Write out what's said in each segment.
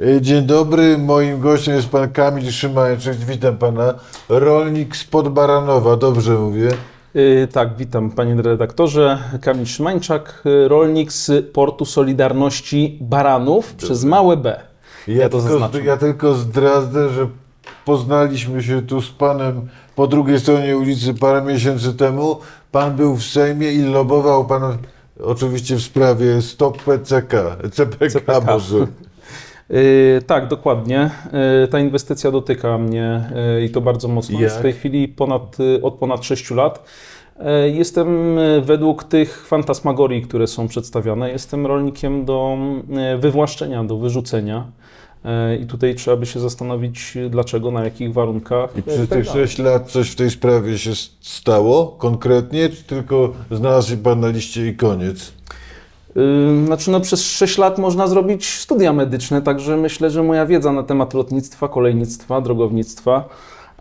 E, Dzień dobry, moim gościem jest pan Kamil Szymańczyk, witam pana, rolnik spod Baranowa, dobrze mówię? Yy, Tak, witam panie redaktorze. Kamil Szymańczak, yy, rolnik z Portu Solidarności Baranów przez małe B. Ja to tylko, zaznaczam. ja tylko zdradzę, że poznaliśmy się tu z panem po drugiej stronie ulicy parę miesięcy temu. Pan był w Sejmie i lobował pan oczywiście w sprawie Stop PCK, CPK, CPK. może. Yy, Tak, dokładnie. Yy, Ta inwestycja dotyka mnie yy, i to bardzo mocno. Jak? w tej chwili ponad, od ponad 6 lat. Jestem według tych fantasmagorii, które są przedstawiane, jestem rolnikiem do wywłaszczenia, do wyrzucenia. I tutaj trzeba by się zastanowić, dlaczego, na jakich warunkach. I przez tak tych dalej. 6 lat coś w tej sprawie się stało konkretnie, czy tylko znalazł się pan na liście i koniec? Yy, Znaczy, no, przez 6 lat można zrobić studia medyczne, także myślę, że moja wiedza na temat lotnictwa, kolejnictwa, drogownictwa,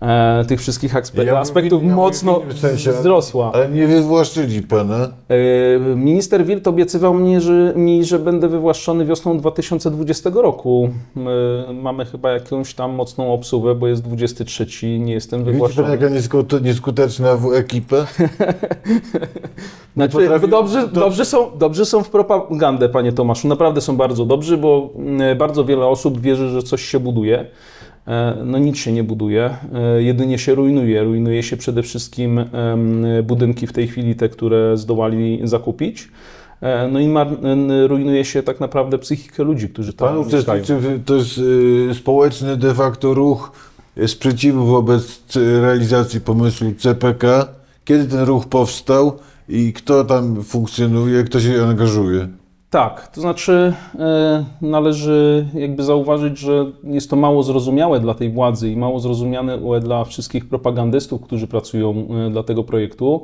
e, tych wszystkich aspe- Ja aspektów mówię- mocno w sensie- wzrosła. Ale nie wywłaszczyli pana. E, Minister Wild obiecywał mnie, że, mi, że będę wywłaszczony wiosną 2020 roku. E, Mamy chyba jakąś tam mocną obsługę, bo jest 23, nie jestem Widzi pan, wywłaszczony. jaka niesku- nieskuteczna w ekipę? Znaczy, potrafią- dobrze, to- dobrze, są, dobrze są w propagandę, panie Tomaszu. Naprawdę są bardzo dobrzy, bo mm, bardzo wiele osób wierzy, że coś się buduje. E, No nic się nie buduje, e, jedynie się rujnuje. Rujnuje się przede wszystkim budynki w tej chwili, te, które zdołali zakupić. E, No i rujnuje się tak naprawdę psychikę ludzi, którzy tam mieszkają. uczestniczy, w- to jest y, społeczny de facto ruch sprzeciwu wobec c- realizacji pomysłu CPK. Kiedy ten ruch powstał i kto tam funkcjonuje, kto się angażuje? Tak, to znaczy e, należy jakby zauważyć, że jest to mało zrozumiałe dla tej władzy i mało zrozumiane dla wszystkich propagandystów, którzy pracują e, dla tego projektu,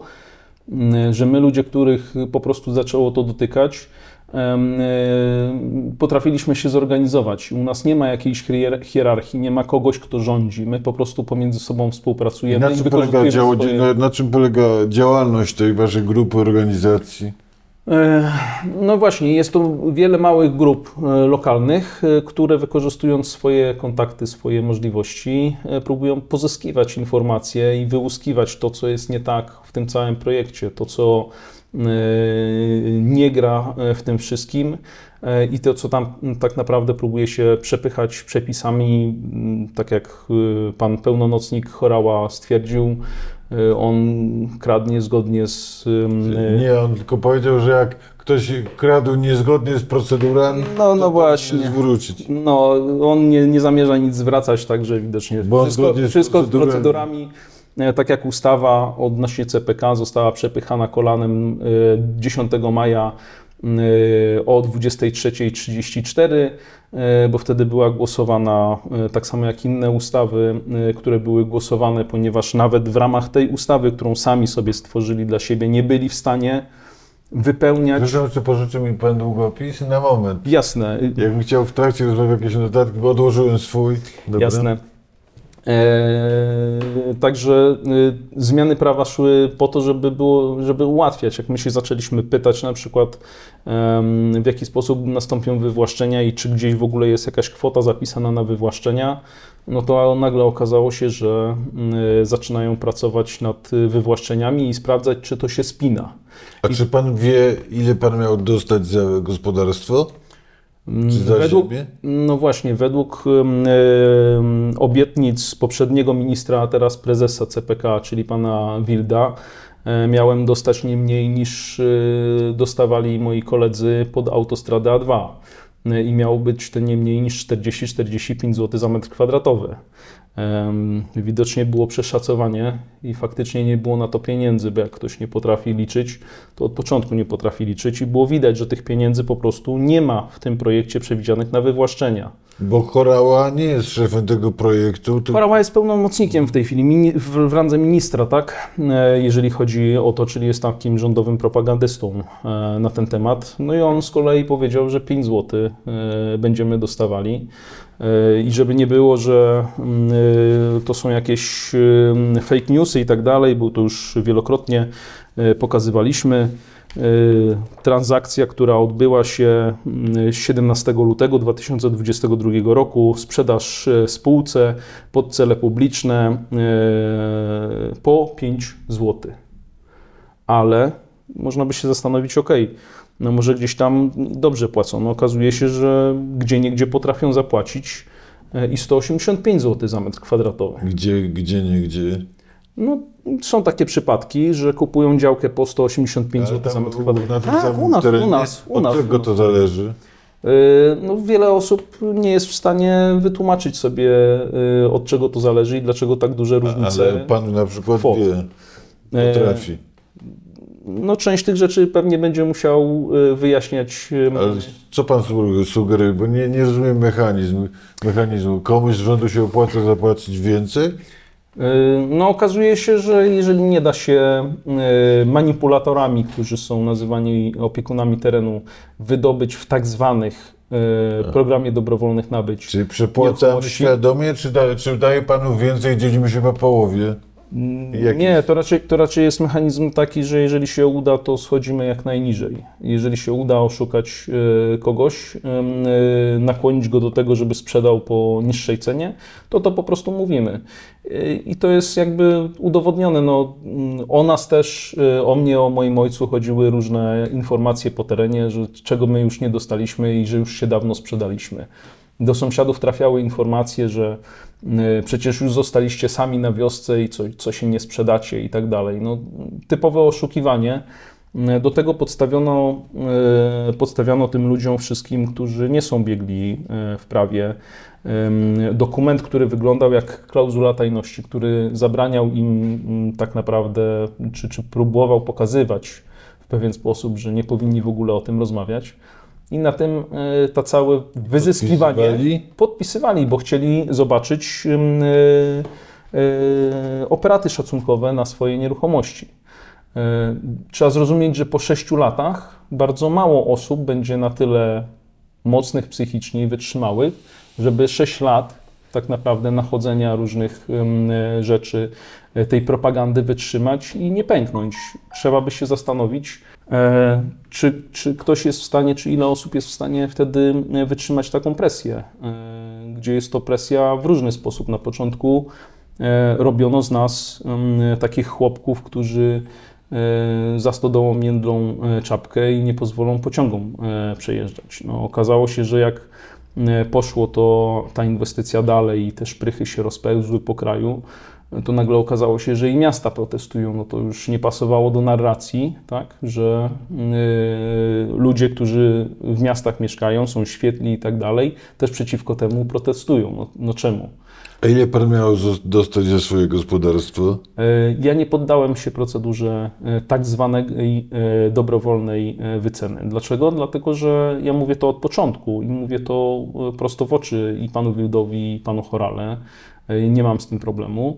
że my ludzie, których po prostu zaczęło to dotykać, e, potrafiliśmy się zorganizować. U nas nie ma jakiejś hier- hierarchii, nie ma kogoś, kto rządzi. My po prostu pomiędzy sobą I współpracujemy na, i czym polega swoje... na, na czym polega działalność tej waszej grupy organizacji? E, No właśnie, jest to wiele małych grup e, lokalnych, e, które wykorzystując swoje kontakty, swoje możliwości, próbują pozyskiwać informacje i wyłuskiwać to, co jest nie tak w tym całym projekcie, to, co nie gra w tym wszystkim i to, co tam tak naprawdę próbuje się przepychać przepisami, tak jak pan pełnomocnik Chorała stwierdził, on kradnie zgodnie z e, Nie, on tylko powiedział, że jak ktoś kradł niezgodnie z procedurami, No, no właśnie. zwrócić. No, on nie, nie zamierza nic zwracać, także widocznie Bo wszystko, z wszystko z procedurami. e, tak jak ustawa odnośnie CPK została przepychana kolanem e, 10 maja e, o 23.34, e, bo wtedy była głosowana, e, tak samo jak inne ustawy, które były głosowane, ponieważ nawet w ramach tej ustawy, którą sami sobie stworzyli dla siebie, nie byli w stanie wypełniać. Zresztą, czy pożyczy mi pan długopis? Na moment. Jasne, Jakbym chciał w trakcie rozmowy jakieś notatki, bo odłożyłem swój. Dobra. Jasne. Eee, także y, zmiany prawa szły po to, żeby, było, żeby ułatwiać. Jak my się zaczęliśmy pytać na przykład, em, w jaki sposób nastąpią wywłaszczenia i czy gdzieś w ogóle jest jakaś kwota zapisana na wywłaszczenia, no to nagle okazało się, że y, zaczynają pracować nad wywłaszczeniami i sprawdzać, czy to się spina. A czy pan wie, ile pan miał dostać za gospodarstwo? Czy Według, no właśnie, według obietnic poprzedniego ministra, a teraz prezesa CPK, czyli pana Wilda, e, miałem dostać nie mniej niż e, dostawali moi koledzy pod autostradę A2. E, I miało być to nie mniej niż 40-45 zł za metr kwadratowy. Widocznie było przeszacowanie i faktycznie nie było na to pieniędzy, bo jak ktoś nie potrafi liczyć, to od początku nie potrafi liczyć i było widać, że tych pieniędzy po prostu nie ma w tym projekcie przewidzianych na wywłaszczenia. Bo Chorała nie jest szefem tego projektu. tylko Chorała jest pełnomocnikiem w tej chwili, w randze ministra, tak? E, Jeżeli chodzi o to, czyli jest takim rządowym propagandystą e, na ten temat. No i on z kolei powiedział, że 5 zł e, będziemy dostawali. E, I żeby nie było, że mm, e, to są jakieś e, fake newsy i tak dalej, bo to już wielokrotnie e, pokazywaliśmy. transakcja, która odbyła się y, 17 lutego 2022 roku, sprzedaż spółce pod cele publiczne po 5 zł. Ale można by się zastanowić, ok, no może gdzieś tam dobrze płacą. No okazuje się, że gdzie niegdzie potrafią zapłacić y, i 185 zł za metr kwadratowy. Gdzie, gdzie, nie gdzie. No, są takie przypadki, że kupują działkę po 185 Ale zł za metr kwadratowy. Tak, u nas, terenie. u nas, u Od nas. czego u to zależy? Yy, No, wiele osób nie jest w stanie wytłumaczyć sobie, yy, od czego to zależy i dlaczego tak duże różnice. Ale pan na przykład kwot. wie, E, potrafi. No, część tych rzeczy pewnie będzie musiał yy, wyjaśniać. Ale co pan su- sugeruje? Bo nie, nie rozumiem mechanizmu. mechanizmu. Komuś z rządu się opłaca zapłacić więcej? Yy, No, okazuje się, że jeżeli nie da się yy, manipulatorami, którzy są nazywani opiekunami terenu, wydobyć w tak zwanych yy, programie dobrowolnych nabyć. Czy Nieruchomości? świadomie, czy, da, czy daje panu więcej, dzielimy się po połowie? Jaki- Nie, to raczej, to raczej jest mechanizm taki, że jeżeli się uda, to schodzimy jak najniżej. Jeżeli się uda oszukać e, kogoś, e, nakłonić go do tego, żeby sprzedał po niższej cenie, to to po prostu mówimy. E, I to jest jakby udowodnione. No, mm, o nas też, o mnie, o moim ojcu chodziły różne informacje po terenie, że czego my już nie dostaliśmy i że już się dawno sprzedaliśmy. Do sąsiadów trafiały informacje, że y, przecież już zostaliście sami na wiosce i co, co się nie sprzedacie i tak dalej. No, typowe oszukiwanie. Y, Do tego podstawiono, y, podstawiono tym ludziom wszystkim, którzy nie są biegli w prawie, dokument, który wyglądał jak klauzula tajności, który zabraniał im mm, tak naprawdę, czy, czy próbował pokazywać w pewien sposób, że nie powinni w ogóle o tym rozmawiać. I na tym y, ta całe wyzyskiwanie Podpisywali? podpisywali, bo chcieli zobaczyć y, y, operaty szacunkowe na swoje nieruchomości. Trzeba zrozumieć, że po sześciu latach bardzo mało osób będzie na tyle mocnych psychicznie i wytrzymałych, żeby 6 lat tak naprawdę nachodzenia różnych rzeczy, tej propagandy wytrzymać i nie pęknąć. Trzeba by się zastanowić, e, czy, czy ktoś jest w stanie, czy ile osób jest w stanie wtedy e, wytrzymać taką presję, e, gdzie jest to presja w różny sposób. Na początku e, robiono z nas ym, takich chłopków, którzy e, za stodołą międlą e, czapkę i nie pozwolą pociągom e, przejeżdżać. No, okazało się, że jak e, poszło to ta inwestycja dalej i te szprychy się rozpełzły po kraju, to nagle okazało się, że i miasta protestują. No to już nie pasowało do narracji, tak? że y, ludzie, którzy w miastach mieszkają, są świetli i tak dalej, też przeciwko temu protestują. No, no czemu? A ile pan miał dostać za swoje gospodarstwo? E, Ja nie poddałem się procedurze e, tak zwanej e, dobrowolnej wyceny. Dlaczego? Dlatego, że ja mówię to od początku i mówię to prosto w oczy i panu Wildowi, i panu Chorale. Nie mam z tym problemu.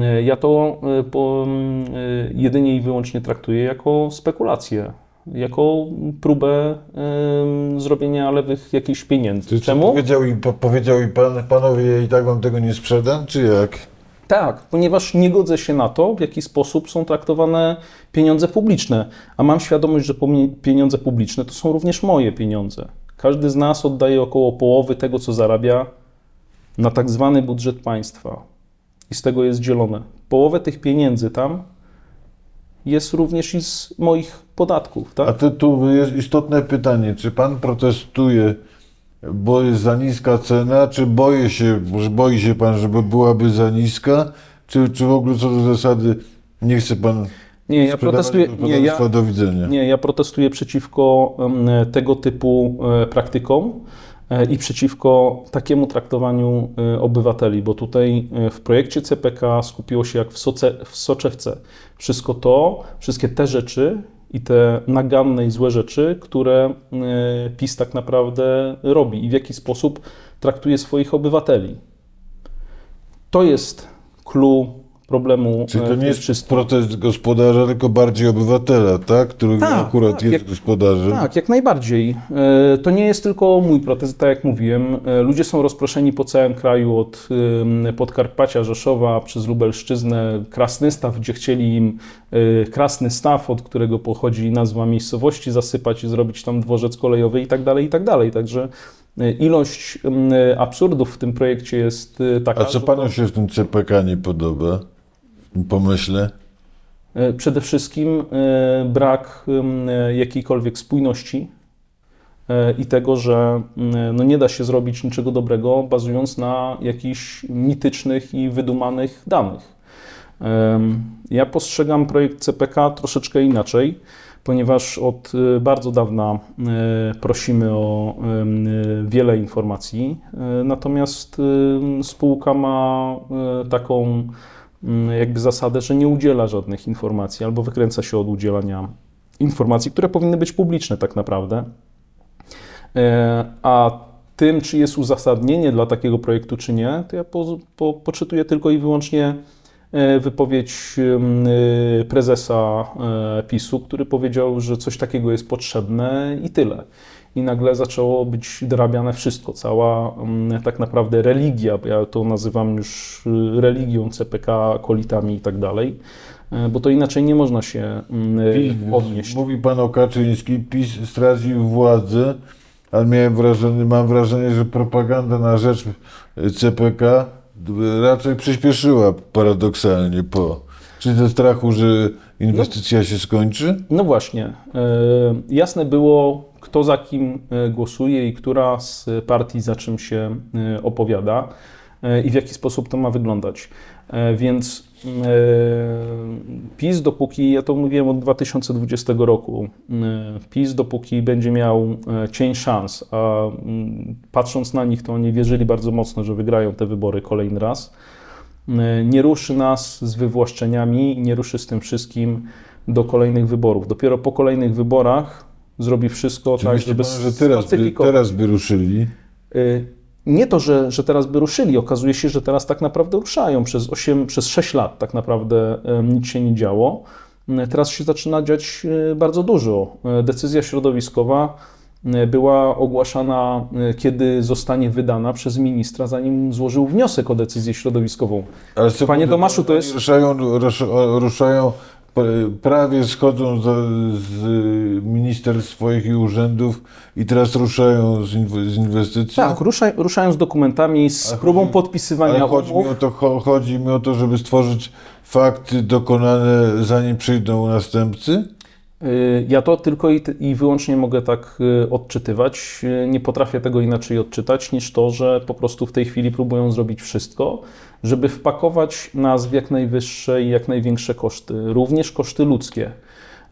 E, Ja to mm, e, jedynie i wyłącznie traktuję jako spekulację, jako próbę em, zrobienia lewych jakichś pieniędzy. Czy Czemu? powiedział, i, po, powiedział i pan, panowie, ja i tak wam tego nie sprzedam, czy jak? Tak, ponieważ nie godzę się na to, w jaki sposób są traktowane pieniądze publiczne, a mam świadomość, że pieniądze publiczne to są również moje pieniądze. Każdy z nas oddaje około połowy tego, co zarabia na tak zwany budżet państwa i z tego jest dzielone. Połowę tych pieniędzy tam jest również i z moich podatków, tak? A to, tu jest istotne pytanie, czy pan protestuje, bo jest za niska cena, czy boi się, że boi się pan, żeby byłaby za niska, czy, czy w ogóle co do zasady nie chce pan Nie, ja protestuję, nie, ja, do widzenia? Nie, ja protestuję przeciwko em, tego typu e, praktykom i przeciwko takiemu traktowaniu e, obywateli, bo tutaj e, w projekcie CPK skupiło się jak w, soce, w soczewce wszystko to, wszystkie te rzeczy i te naganne i złe rzeczy, które e, PiS tak naprawdę robi i w jaki sposób traktuje swoich obywateli. To jest clue problemu Czyli e, to nie jest wszystkim. protest gospodarza, tylko bardziej obywatela, tak? Który Tak, akurat tak, jest jak- gospodarzem. Tak, jak najbardziej. E, To nie jest tylko mój protest, tak jak mówiłem. E, Ludzie są rozproszeni po całym kraju, od Podkarpacia, Rzeszowa, przez Lubelszczyznę, Krasnystaw, gdzie chcieli im e, Krasny Staw, od którego pochodzi nazwa miejscowości, zasypać i zrobić tam dworzec kolejowy i tak dalej, i tak dalej. Także e, ilość absurdów w tym projekcie jest e, taka, A co panu się w tym CPK nie podoba? Pomyśle? E, Przede wszystkim e, brak e, jakiejkolwiek spójności i tego, że mm, no nie da się zrobić niczego dobrego bazując na jakichś mitycznych i wydumanych danych. Ja postrzegam projekt CPK troszeczkę inaczej, ponieważ od bardzo dawna prosimy o wiele informacji, natomiast spółka ma taką jakby zasadę, że nie udziela żadnych informacji albo wykręca się od udzielania informacji, które powinny być publiczne tak naprawdę. E, A tym, czy jest uzasadnienie dla takiego projektu, czy nie, to ja po, po, poczytuję tylko i wyłącznie e, wypowiedź e, prezesa e, PiSu, który powiedział, że coś takiego jest potrzebne i tyle. I nagle zaczęło być dorabiane wszystko, cała em, tak naprawdę religia, ja to nazywam już e, religią CPK, kolitami i tak dalej, e, bo to inaczej nie można się PiS, odnieść. mówi pan o Kaczyński, PiS stracił władzę, ale miałem wrażenie, mam wrażenie, że propaganda na rzecz CPK raczej przyspieszyła paradoksalnie po. Czy ze strachu, że inwestycja się skończy? No właśnie. e, Jasne było, kto za kim e, głosuje i która z partii za czym się e, opowiada e, i w jaki sposób to ma wyglądać. Więc PiS, dopóki, ja to mówiłem od 2020 roku, PiS, dopóki będzie miał cień szans, a mm, patrząc na nich, to oni wierzyli bardzo mocno, że wygrają te wybory kolejny raz nie ruszy nas z wywłaszczeniami, nie ruszy z tym wszystkim do kolejnych wyborów. Dopiero po kolejnych wyborach zrobi wszystko Czy tak, myśli żeby pan, że teraz by, teraz by ruszyli? Y, Nie to, że, że teraz by ruszyli, okazuje się, że teraz tak naprawdę ruszają. Przez 8, przez 6 lat tak naprawdę nic się nie działo. Y, Teraz się zaczyna dziać y, bardzo dużo. Decyzja środowiskowa była ogłaszana, kiedy zostanie wydana przez ministra, zanim złożył wniosek o decyzję środowiskową. Ale co Panie pan- Tomaszu, to jest- Ruszają, rusza- ruszają, prawie schodzą z, ministerstw swoich i urzędów i teraz ruszają z, inw- z inwestycji? Tak, ruszaj, ruszają z dokumentami, z próbą podpisywania Ale chodzi mi, umów. o to, cho- chodzi mi o to, żeby stworzyć fakty dokonane, zanim przyjdą następcy? Ja to tylko i, i wyłącznie mogę tak y, odczytywać. Y, Nie potrafię tego inaczej odczytać niż to, że po prostu w tej chwili próbują zrobić wszystko, żeby wpakować nas w jak najwyższe i jak największe koszty, również koszty ludzkie.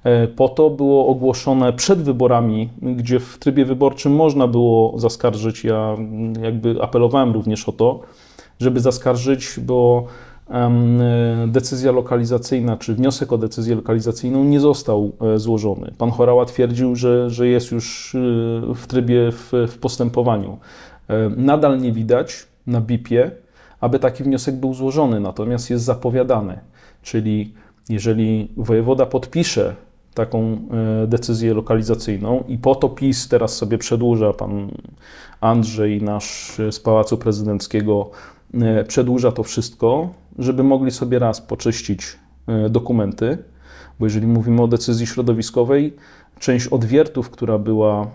E, Po to było ogłoszone przed wyborami, gdzie w trybie wyborczym można było zaskarżyć. Ja jakby apelowałem również o to, żeby zaskarżyć, bo decyzja lokalizacyjna, czy wniosek o decyzję lokalizacyjną nie został e, złożony. Pan Chorała twierdził, że, że jest już e, w trybie w, w postępowaniu. E, Nadal nie widać na BIP-ie, aby taki wniosek był złożony, natomiast jest zapowiadany. Czyli jeżeli wojewoda podpisze taką e, decyzję lokalizacyjną i po to PiS teraz sobie przedłuża, pan Andrzej nasz e, z Pałacu Prezydenckiego e, przedłuża to wszystko, żeby mogli sobie raz poczyścić e, dokumenty, bo jeżeli mówimy o decyzji środowiskowej, część odwiertów, która była,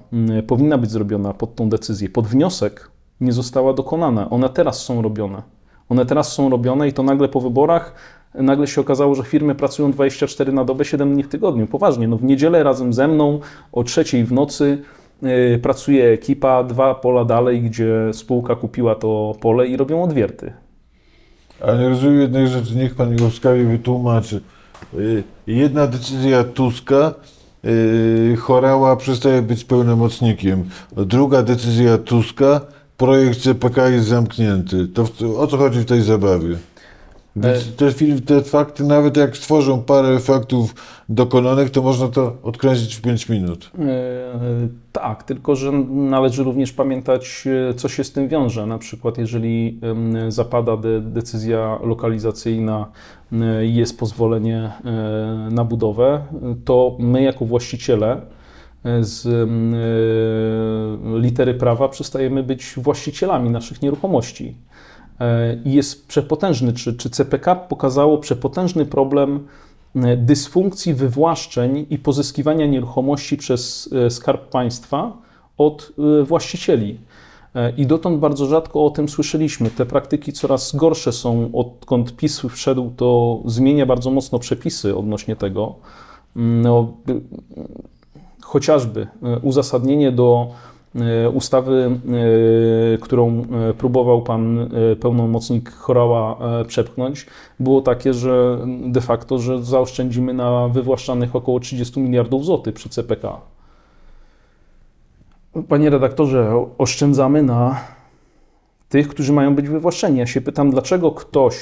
powinna być zrobiona pod tą decyzję, pod wniosek, nie została dokonana. One teraz są robione. One teraz są robione i to nagle po wyborach nagle się okazało, że firmy pracują 24 na dobę, 7 dni w tygodniu. Poważnie, no w niedzielę razem ze mną o trzeciej w nocy yy, pracuje ekipa dwa pola dalej, gdzie spółka kupiła to pole i robią odwierty. Ale nie rozumiem jednej rzeczy, niech pan mi łaskawie wytłumaczy. Y, Jedna decyzja Tuska, y, Chorała przestaje być pełnomocnikiem. Druga decyzja Tuska, projekt CPK jest zamknięty. To o co chodzi w tej zabawie? Więc te, film, te fakty, nawet jak stworzą parę faktów dokonanych, to można to odkręcić w 5 minut. E, Tak, tylko że należy również pamiętać, e, co się z tym wiąże. Na przykład, jeżeli zapada de, decyzja lokalizacyjna e, i jest pozwolenie e, na budowę, to my, jako właściciele, e, z e, litery prawa przestajemy być właścicielami naszych nieruchomości. E, I jest przepotężny, czy, czy CPK pokazało przepotężny problem e, dysfunkcji wywłaszczeń i pozyskiwania nieruchomości przez e, Skarb Państwa od właścicieli. I dotąd bardzo rzadko o tym słyszeliśmy. Te praktyki coraz gorsze są, odkąd PiS wszedł, to zmienia bardzo mocno przepisy odnośnie tego. Mm, No, chociażby uzasadnienie do ustawy, e, którą e, próbował pan e, pełnomocnik Chorała e, przepchnąć, było takie, że de facto, że zaoszczędzimy na wywłaszczanych około 30 miliardów złotych przy CPK. Panie redaktorze, oszczędzamy na tych, którzy mają być wywłaszczeni. Ja się pytam, dlaczego ktoś,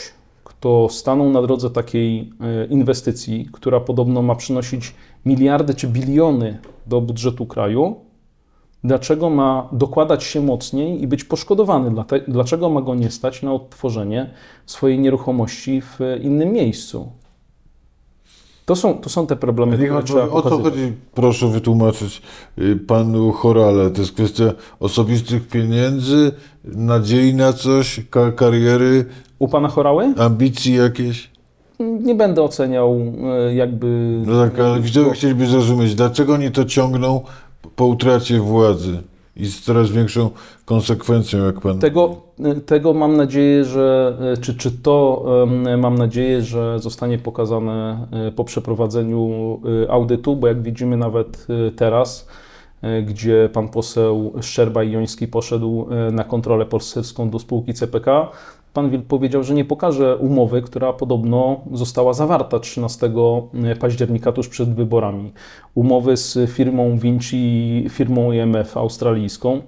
kto stanął na drodze takiej e, inwestycji, która podobno ma przynosić miliardy czy biliony do budżetu kraju, dlaczego ma dokładać się mocniej i być poszkodowany? Dlaczego ma go nie stać na odtworzenie swojej nieruchomości w innym miejscu? To są, to są te problemy, które trzeba o co chodzi, proszę wytłumaczyć y, panu Chorale. To jest kwestia osobistych pieniędzy, nadziei na coś, ka- kariery, U pana Chorały? ambicji jakieś? Nie będę oceniał e, jakby... No tak, ale widzowie chcieliby zrozumieć, dlaczego oni to ciągną po utracie władzy i z coraz większą konsekwencją, jak pan... Tego, tego mam nadzieję, że, czy, czy to mam nadzieję, że zostanie pokazane e, po przeprowadzeniu e, audytu, bo jak widzimy nawet e, teraz, gdzie pan poseł Szczerba i Joński poszedł na kontrolę poselską do spółki CPK, pan Wilk powiedział, że nie pokaże umowy, która podobno została zawarta 13 października tuż przed wyborami. Umowy z firmą Vinci firmą IMF australijską.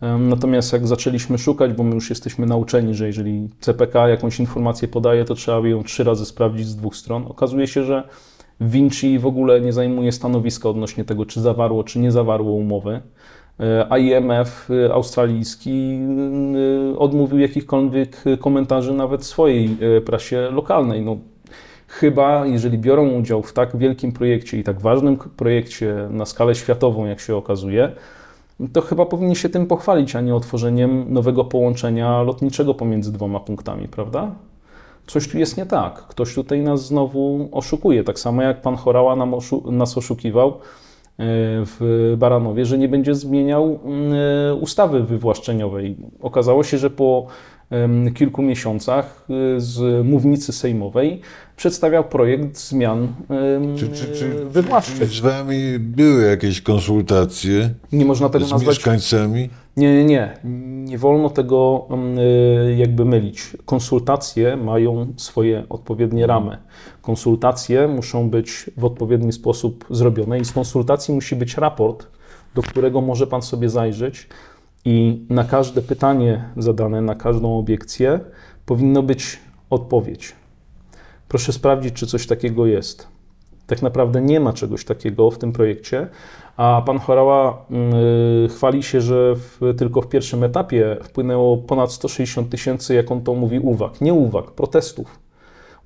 Em, Natomiast jak zaczęliśmy szukać, bo my już jesteśmy nauczeni, że jeżeli CPK jakąś informację podaje, to trzeba ją trzy razy sprawdzić z dwóch stron. Okazuje się, że Vinci w ogóle nie zajmuje stanowiska odnośnie tego, czy zawarło, czy nie zawarło umowy. E, IMF e, australijski e, odmówił jakichkolwiek komentarzy nawet swojej prasie lokalnej. No, chyba, jeżeli biorą udział w tak wielkim projekcie i tak ważnym projekcie na skalę światową, jak się okazuje, to chyba powinni się tym pochwalić, a nie otworzeniem nowego połączenia lotniczego pomiędzy dwoma punktami, prawda? Coś tu jest nie tak. Ktoś tutaj nas znowu oszukuje. Tak samo jak pan Chorała nam oszu- nas oszukiwał w Baranowie, że nie będzie zmieniał mm, e, ustawy wywłaszczeniowej. Okazało się, że po kilku miesiącach e, z mównicy sejmowej przedstawiał projekt zmian Czy, czy, czy, wywłaszczeń. czy z wami były jakieś konsultacje Nie można tego z nazwać mieszkańcami? Nie, nie, nie. Nie wolno tego y, jakby mylić. Konsultacje mają swoje odpowiednie ramy. Konsultacje muszą być w odpowiedni sposób zrobione i z konsultacji musi być raport, do którego może Pan sobie zajrzeć i na każde pytanie zadane, na każdą obiekcję powinno być odpowiedź. Proszę sprawdzić, czy coś takiego jest. Tak naprawdę nie ma czegoś takiego w tym projekcie, a pan Chorała y, chwali się, że w, tylko w pierwszym etapie wpłynęło ponad 160 tysięcy, jak on to mówi, uwag. Nie uwag, protestów.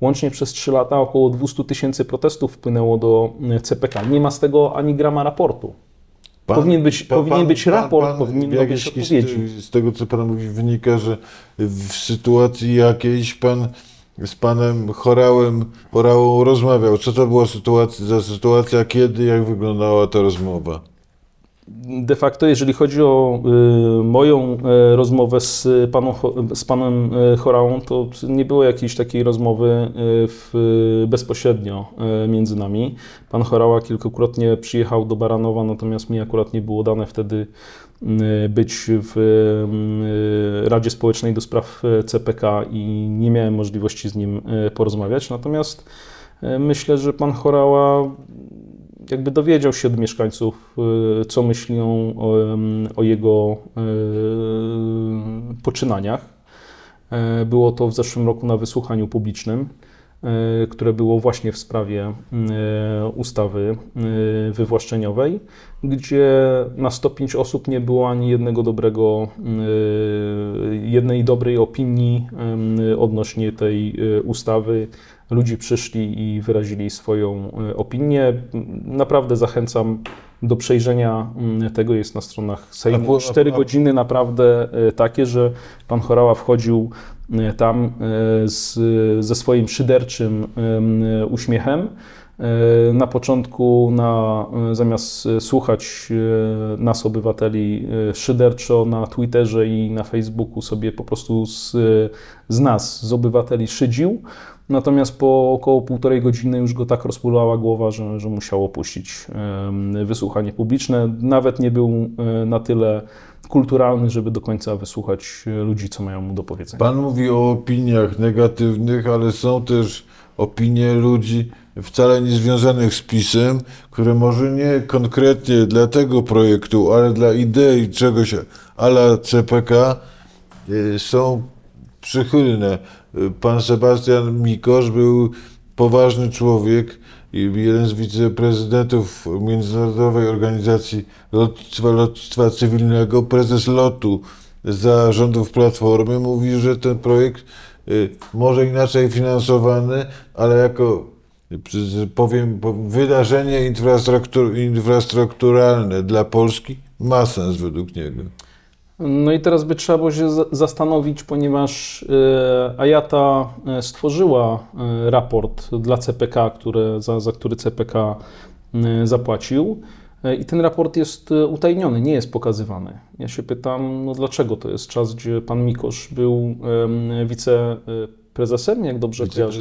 Łącznie przez 3 lata około 200 tysięcy protestów wpłynęło do y, CPK. Nie ma z tego ani grama raportu. Pan- Powinien być- powinien być raport, powinno jakieś być odpowiedzi. hist- Z tego, co pan mówi, wynika, że w sytuacji jakiejś pan z panem Chorałem, Chorałą rozmawiał. Co to była sytuacja, za sytuacja, kiedy, jak wyglądała ta rozmowa? De facto, jeżeli chodzi o y, moją y, rozmowę z, Cho- z panem y, Chorałą, to nie było jakiejś takiej rozmowy y, w, bezpośrednio między nami. Pan Chorała kilkukrotnie przyjechał do Baranowa, natomiast mi akurat nie było dane wtedy y, być w y, Radzie Społecznej do spraw CPK i nie miałem możliwości z nim porozmawiać. Natomiast myślę, że pan Chorała jakby dowiedział się od mieszkańców, y, co myślą o, o jego y, poczynaniach. E, Było to w zeszłym roku na wysłuchaniu publicznym, e, które było właśnie w sprawie e, ustawy wywłaszczeniowej, gdzie na 105 osób nie było ani jednego dobrego, jednej dobrej opinii odnośnie tej ustawy. Ludzi przyszli i wyrazili swoją e, opinię. Naprawdę zachęcam do przejrzenia mm, tego. Jest na stronach Sejmu. Cztery godziny naprawdę e, takie, że pan Chorała wchodził e, tam z, ze swoim szyderczym em, uśmiechem. Na początku, na, zamiast słuchać nas, obywateli, szyderczo na Twitterze i na Facebooku sobie po prostu z, z nas, z obywateli szydził. Natomiast po około półtorej godziny już go tak rozpulała głowa, że, że musiał opuścić wysłuchanie publiczne. Nawet nie był e, na tyle kulturalny, żeby do końca wysłuchać e, ludzi, co mają mu do powiedzenia. Pan mówi o opiniach negatywnych, ale są też opinie ludzi wcale nie związanych z PiSem, które może nie konkretnie dla tego projektu, ale dla idei czegoś ala CPK y, są przychylne. Pan Sebastian Mikosz był poważny człowiek jeden z wiceprezydentów Międzynarodowej Organizacji Lotnictwa, Lotnictwa Cywilnego, prezes lotu za rządów Platformy, mówi, że ten projekt y, może inaczej finansowany, ale jako y, powiem, po- wydarzenie infrastruktur, infrastrukturalne dla Polski ma sens według niego. No i teraz by trzeba było się za- zastanowić, ponieważ e, Ayata e, stworzyła e, raport dla CPK, które, za, za który CPK zapłacił. I ten raport jest utajniony, nie jest pokazywany. Ja się pytam, no dlaczego to jest czas, gdzie pan Mikosz był em, wiceprezesem, jak dobrze kojarzę?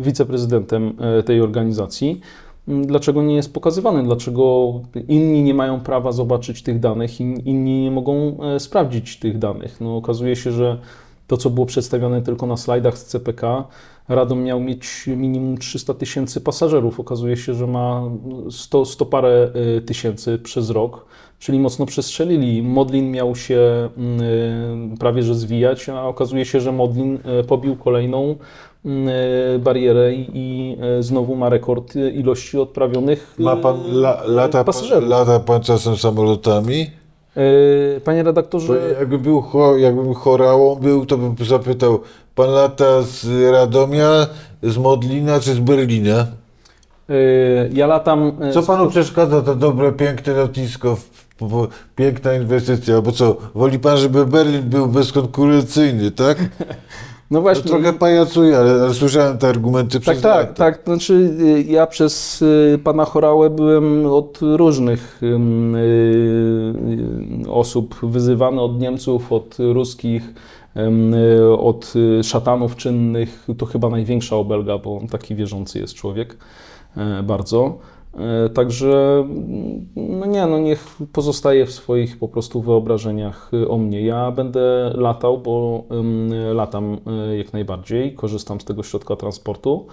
Wiceprezydentem tej organizacji. M, Dlaczego nie jest pokazywany? Dlaczego inni nie mają prawa zobaczyć tych danych, in- inni nie mogą e, sprawdzić tych danych? No, okazuje się, że to, co było przedstawione tylko na slajdach z CPK, Radom miał mieć minimum 300 tysięcy pasażerów. Okazuje się, że ma 100, 100 parę e, tysięcy przez rok, czyli mocno przestrzelili. Modlin miał się mm, e, prawie że zwijać, a okazuje się, że Modlin pobił kolejną mm, barierę i, i e, znowu ma rekord ilości odprawionych Ma pan, e, la, lata, pan, pasażerów. lata pan czasem samolotami? E, Panie Bo redaktorze, jakby był, cho- jakbym chorałą był, to bym zapytał, pan lata z Radomia, z Modlina czy z Berlina? ja latam. Co panu przeszkadza to dobre, piękne lotnisko, piękna inwestycja? Bo co, woli pan, żeby Berlin był bezkonkurencyjny, tak? No właśnie. trochę pajacuję, ale, ale słyszałem te argumenty Tak, przez tak, tak. To Znaczy, y, ja przez y, pana Chorałę byłem od różnych y, osób wyzywany, od Niemców, od ruskich, od szatanów czynnych. To chyba największa obelga, bo on taki wierzący jest człowiek, e, bardzo. E, Także, mm, no nie, no niech pozostaje w swoich po prostu wyobrażeniach y, o mnie. Ja będę latał, bo latam y, jak najbardziej, korzystam z tego środka transportu,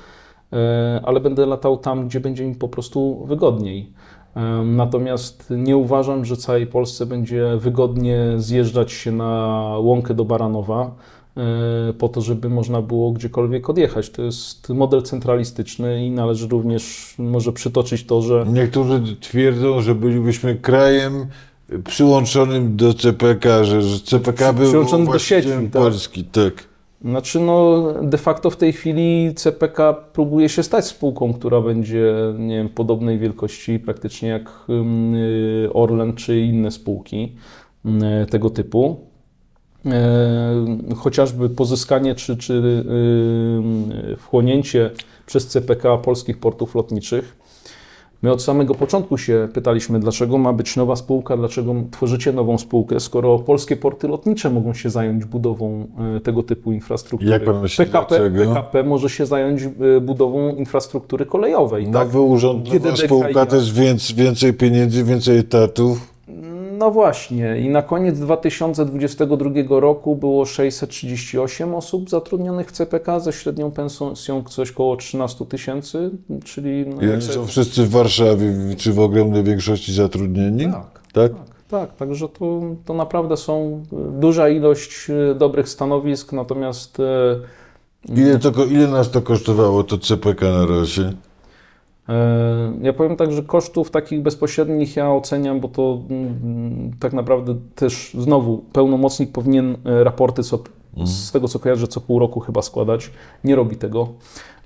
e, ale będę latał tam, gdzie będzie mi po prostu wygodniej. Em, Natomiast nie uważam, że całej Polsce będzie wygodnie zjeżdżać się na łąkę do Baranowa e, po to, żeby można było gdziekolwiek odjechać. To jest model centralistyczny i należy również może przytoczyć to, że Niektórzy twierdzą, że bylibyśmy krajem przyłączonym do CPK, że, że CPK był Przyłączony do sieci, tak. Polski, tak. Znaczy, no, de facto w tej chwili CPK próbuje się stać spółką, która będzie nie wiem, podobnej wielkości praktycznie jak y, Orlen czy inne spółki y, tego typu. E, Chociażby pozyskanie czy, czy y, wchłonięcie przez CPK polskich portów lotniczych. My od samego początku się pytaliśmy, dlaczego ma być nowa spółka, dlaczego tworzycie nową spółkę, skoro polskie porty lotnicze mogą się zająć budową e, tego typu infrastruktury. Jak pan myśli, PKP, dlaczego? PKP może się zająć e, budową infrastruktury kolejowej. Tak? Nowy urząd, Kiedy nowa DKI spółka, też więcej, więcej pieniędzy, więcej etatów. No właśnie, i na koniec 2022 roku było 638 osób zatrudnionych w CPK ze średnią pensją coś koło 13 tysięcy, czyli... No, I oni są wszyscy w Warszawie, czy w ogromnej większości zatrudnieni? Tak. tak? Tak. Tak, także to, to naprawdę są y, duża ilość y, dobrych stanowisk, natomiast y, Ile, to, ile nas to kosztowało, to CPK na razie? E, Ja powiem tak, że kosztów takich bezpośrednich ja oceniam, bo to mm, tak naprawdę też znowu pełnomocnik powinien e, raporty co, z tego co kojarzę co pół roku chyba składać. Nie robi tego.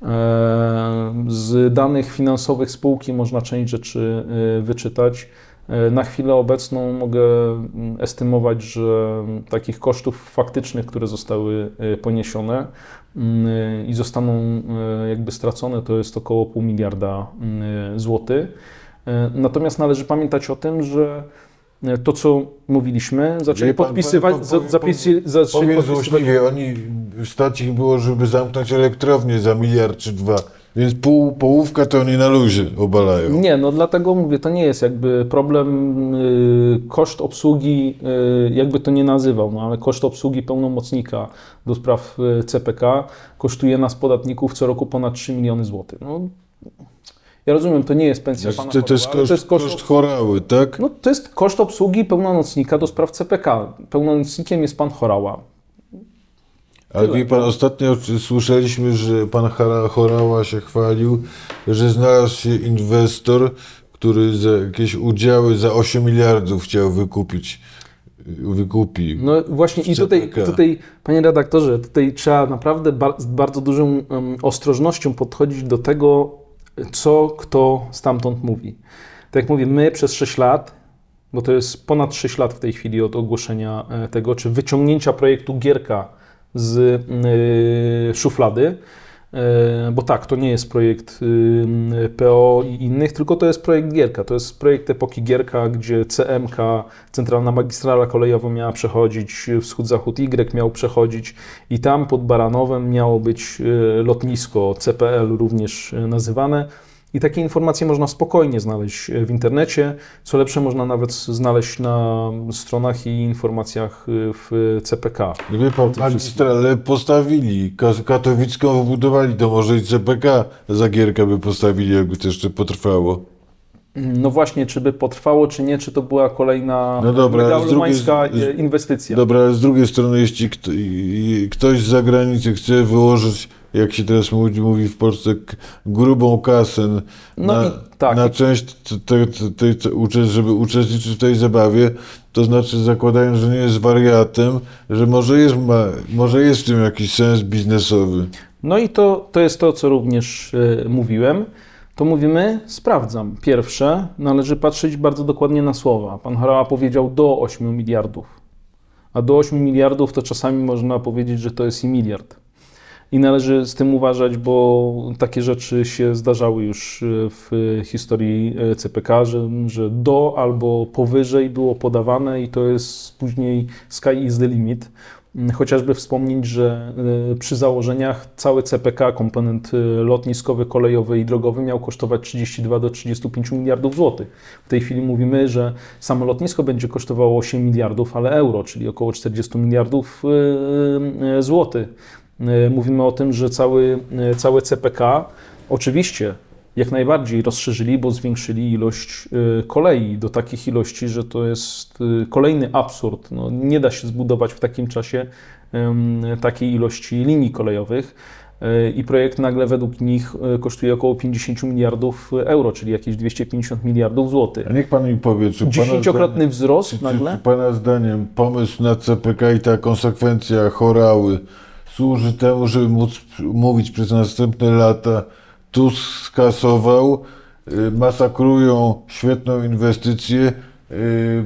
E, Z danych finansowych spółki można część rzeczy wyczytać. Na chwilę obecną mogę mm, estymować, że takich kosztów faktycznych, które zostały poniesione mm, i zostaną e, jakby stracone, to jest około pół miliarda mm, złotych. Natomiast należy pamiętać o tym, że to, co mówiliśmy, zaczęli pan, podpisywać, pan- pan- zapisy, zaczęli podpisywać złośliwie, oni stać ich było, żeby zamknąć elektrownię za miliard czy dwa. Więc pół, połówka to oni na luzie obalają. Nie, no dlatego mówię, to nie jest jakby problem, y, koszt obsługi, y, jakby to nie nazywał, no ale koszt obsługi pełnomocnika do spraw y, CPK kosztuje nas podatników co roku ponad 3 miliony złotych. No, ja rozumiem, to nie jest pensja Znaczy, pana to, to jest koszt, to jest koszt chorały, tak? no, to jest koszt obsługi pełnomocnika do spraw CPK. Pełnomocnikiem jest pan Chorała. Ale wie pan, ostatnio czy- słyszeliśmy, że pan Chorała się chwalił, że znalazł się inwestor, który za jakieś udziały za 8 miliardów chciał wykupić. Wykupi. No właśnie i tutaj, tutaj, panie redaktorze, tutaj trzeba naprawdę z bardzo dużą ostrożnością podchodzić do tego, co kto stamtąd mówi. Tak jak mówię, my przez 6 lat, bo to jest ponad 6 lat w tej chwili od ogłoszenia e, tego, czy wyciągnięcia projektu Gierka z y, szuflady, e, bo tak, to nie jest projekt y, PO i innych, tylko to jest projekt Gierka. To jest projekt epoki Gierka, gdzie CMK, Centralna Magistrala Kolejowa miała przechodzić, Wschód-Zachód Y miał przechodzić i tam pod Baranowem miało być y, lotnisko CPL również nazywane. I takie informacje można spokojnie znaleźć w internecie. Co lepsze, można nawet znaleźć na stronach i informacjach y, w CPK. Wie pan, magistrale postawili, Ka- katowicką wybudowali, to może i CPK za Gierka by postawili, jakby to jeszcze potrwało. No właśnie, czy by potrwało, czy nie, czy to była kolejna No dobra, z drugiej- e, inwestycja. Dobra, ale z drugiej strony, jeśli kto, i- i ktoś z zagranicy chce wyłożyć, jak się teraz mówi, mówi w Polsce, grubą kasę No na, tak. na część, t- te, te, te, te, uczest- żeby uczestniczyć w tej zabawie, to znaczy zakładając, że nie jest wariatem, że może jest, ma, może jest w tym jakiś sens biznesowy. No i to, to jest to, co również e, mówiłem. To mówimy, sprawdzam. Pierwsze, należy patrzeć bardzo dokładnie na słowa. Pan Harała powiedział do 8 miliardów. A do 8 miliardów to czasami można powiedzieć, że to jest i miliard. I należy z tym uważać, bo takie rzeczy się zdarzały już e, w historii e, CPK, że, że do albo powyżej było podawane i to jest później sky is the limit. Mm, Chociażby wspomnieć, że e, przy założeniach cały CPK, komponent lotniskowy, kolejowy i drogowy miał kosztować 32 do 35 miliardów złotych. W tej chwili mówimy, że samo lotnisko będzie kosztowało 8 miliardów, ale euro, czyli około 40 miliardów złotych. E, Mówimy o tym, że cały, e, całe CPK oczywiście jak najbardziej rozszerzyli, bo zwiększyli ilość y, kolei do takich ilości, że to jest kolejny absurd. No, nie da się zbudować w takim czasie takiej ilości linii kolejowych. I projekt nagle według nich kosztuje około 50 miliardów euro, czyli jakieś 250 miliardów złotych. A niech pan mi powie, czy Dziesięciokrotny zdaniem, wzrost czy, czy, nagle? czy pana zdaniem pomysł na CPK i ta konsekwencja chorały służy temu, żeby móc mówić przez następne lata, Tusk skasował, y, masakrują świetną inwestycję, y,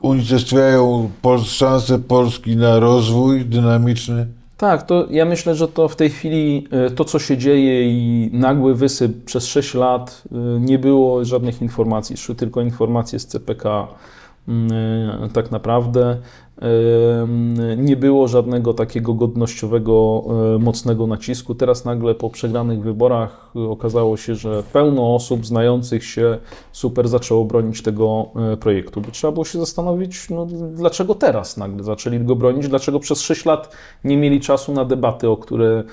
unicestwiają szanse Polski na rozwój dynamiczny. Tak, to ja myślę, że to w tej chwili e, to, co się dzieje i nagły wysyp przez 6 lat, nie było żadnych informacji, szły tylko informacje z CPK tak naprawdę. Nie było żadnego takiego godnościowego, e, mocnego nacisku. Teraz nagle po przegranych wyborach e, okazało się, że pełno osób znających się super zaczęło bronić tego e, projektu. By trzeba było się zastanowić, no, dlaczego teraz nagle zaczęli go bronić, dlaczego przez 6 lat nie mieli czasu na debaty, o które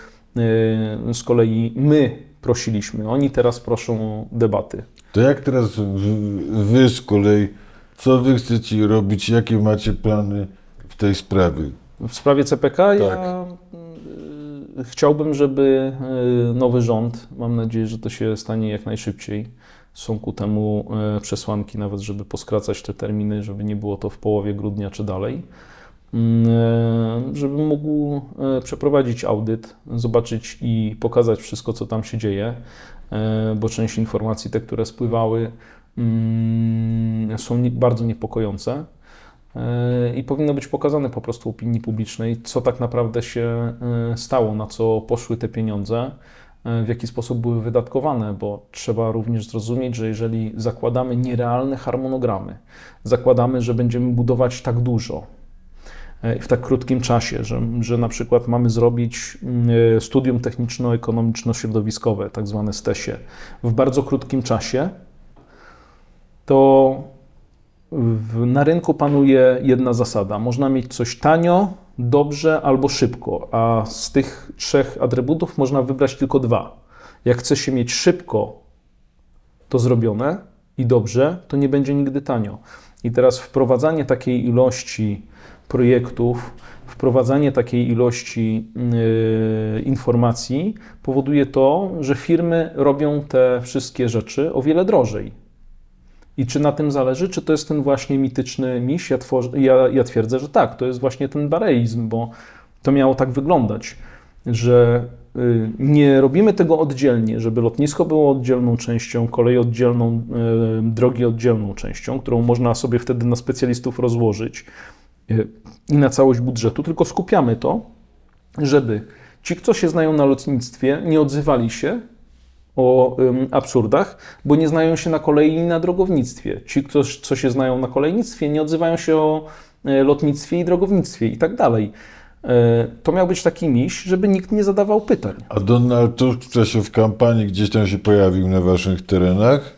z kolei my prosiliśmy. Oni teraz proszą o debaty. To jak teraz wy z kolei Co wy chcecie robić? Jakie macie plany w tej sprawie? W sprawie CPK ja y, chciałbym, żeby y, nowy rząd, mam nadzieję, że to się stanie jak najszybciej. Są ku temu y, przesłanki, nawet żeby poskracać te terminy, żeby nie było to w połowie grudnia czy dalej. Y, Żeby mógł przeprowadzić audyt, zobaczyć i pokazać wszystko, co tam się dzieje, bo część informacji, te, które spływały, mm, są nie- bardzo niepokojące. I powinno być pokazane po prostu opinii publicznej, co tak naprawdę się e, stało, na co poszły te pieniądze, e, w jaki sposób były wydatkowane, bo trzeba również zrozumieć, że jeżeli zakładamy nierealne harmonogramy, zakładamy, że będziemy budować tak dużo e, w tak krótkim czasie, że, że na przykład mamy zrobić mm, e, studium techniczno-ekonomiczno-środowiskowe, tak zwane STESie, w bardzo krótkim czasie, to w, na rynku panuje jedna zasada. Można mieć coś tanio, dobrze albo szybko, a z tych trzech atrybutów można wybrać tylko dwa. Jak chce się mieć szybko to zrobione i dobrze, to nie będzie nigdy tanio. I teraz wprowadzanie takiej ilości projektów, wprowadzanie takiej ilości yy, informacji powoduje to, że firmy robią te wszystkie rzeczy o wiele drożej. I czy na tym zależy, czy to jest ten właśnie mityczny miś? Ja, ja, ja twierdzę, że tak, to jest właśnie ten bareizm, bo to miało tak wyglądać, że y, nie robimy tego oddzielnie, żeby lotnisko było oddzielną częścią, kolej oddzielną, y, drogi oddzielną częścią, którą można sobie wtedy na specjalistów rozłożyć y, i na całość budżetu, tylko skupiamy to, żeby ci, kto się znają na lotnictwie, nie odzywali się o ym, absurdach, bo nie znają się na kolei na drogownictwie. Ci, kto, co się znają na kolejnictwie, nie odzywają się o e, lotnictwie i drogownictwie i tak dalej. E, To miał być taki miś, żeby nikt nie zadawał pytań. A Donald Tusk w czasie w kampanii gdzieś tam się pojawił na waszych terenach?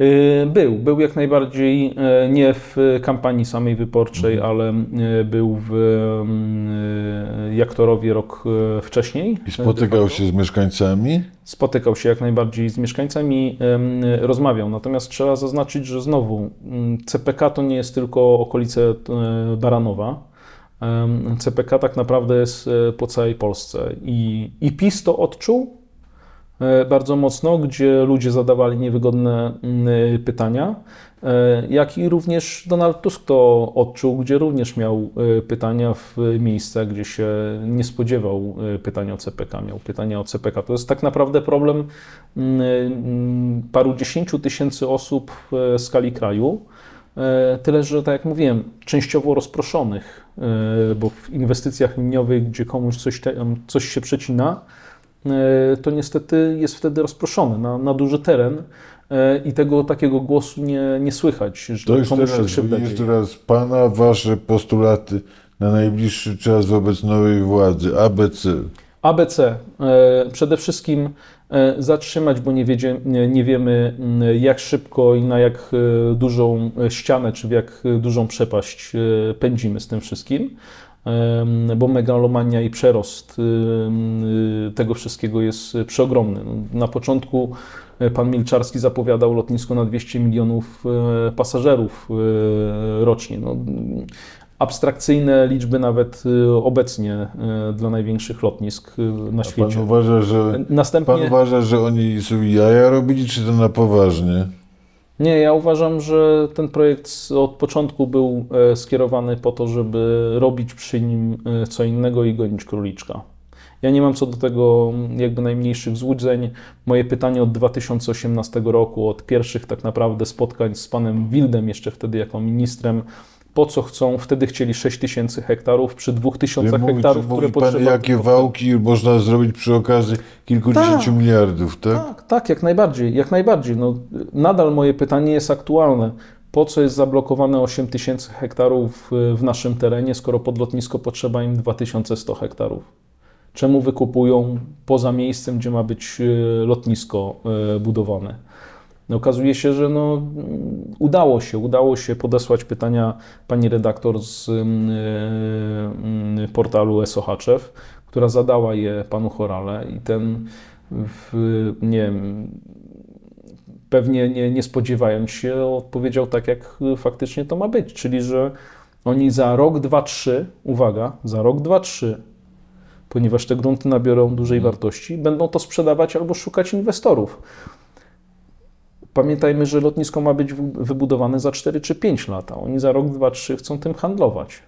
E, Był, był jak najbardziej e, nie w kampanii samej wyborczej, ale e, był w mm, Jaktorowie rok wcześniej. I spotykał się z mieszkańcami? spotykał się jak najbardziej z mieszkańcami, rozmawiał. Natomiast trzeba zaznaczyć, że znowu mm, CPK to nie jest tylko okolice Baranowa. CPK tak naprawdę jest po całej Polsce i, i PiS to odczuł bardzo mocno, gdzie ludzie zadawali niewygodne mm, pytania, e, jak i również Donald Tusk to odczuł, gdzie również miał e, pytania w miejscach, gdzie się nie spodziewał e, pytania o CPK, miał pytania o CPK. To jest tak naprawdę problem mm, mm, paru dziesięciu tysięcy osób w skali kraju. E, Tyle, że tak jak mówiłem, częściowo rozproszonych, e, bo w inwestycjach liniowych, gdzie komuś coś, coś się przecina, e, to niestety jest wtedy rozproszony na, na duży teren e, i tego takiego głosu nie, nie słychać, że To się teraz, dzieje. teraz Pana, Wasze postulaty na najbliższy czas wobec nowej władzy, ABC. ABC. E, Przede wszystkim e, zatrzymać, bo nie, wiedzie, nie, wiemy jak szybko i na jak e, dużą e, ścianę, czy w jak e, dużą przepaść e, pędzimy z tym wszystkim, bo megalomania i przerost em, tego wszystkiego jest e, przeogromny. No, Na początku e, pan Milczarski zapowiadał lotnisko na 200 milionów e, pasażerów e, rocznie. No, abstrakcyjne liczby nawet y, obecnie y, dla największych lotnisk y, na A Pan świecie. uważa, że, pan Następnie, uważa, że oni sobie jaja robili, czy to na poważnie? Nie, ja uważam, że ten projekt od początku był e, skierowany po to, żeby robić przy nim e, co innego i gonić króliczka. Ja nie mam co do tego mm, jakby najmniejszych złudzeń. Moje pytanie od 2018 roku, od pierwszych tak naprawdę spotkań z panem Wildem, jeszcze wtedy jako ministrem, po co chcą, wtedy chcieli 6 tysięcy hektarów przy 2000 Mówi, hektarów, które mówi pan, potrzeba. jakie wałki można zrobić przy okazji kilkudziesięciu Tak. miliardów, tak? Tak, tak, jak najbardziej, jak najbardziej. No, nadal moje pytanie jest aktualne. Po co jest zablokowane 8 tysięcy hektarów y, w naszym terenie, skoro pod lotnisko potrzeba im 2100 hektarów? Czemu wykupują poza miejscem, gdzie ma być y, lotnisko y, budowane? No, okazuje się, że no, udało się, udało się podesłać pytania pani redaktor z y, y, portalu SOHaczew, która zadała je panu Chorale i ten w, nie wiem, pewnie nie, nie spodziewając się, odpowiedział tak, jak faktycznie to ma być, czyli że oni za rok, dwa, trzy, uwaga, za rok, dwa, trzy, ponieważ te grunty nabiorą dużej wartości, będą to sprzedawać albo szukać inwestorów. Pamiętajmy, że lotnisko ma być wy- wybudowane za 4 czy 5 lat, oni za rok, dwa, trzy chcą tym handlować.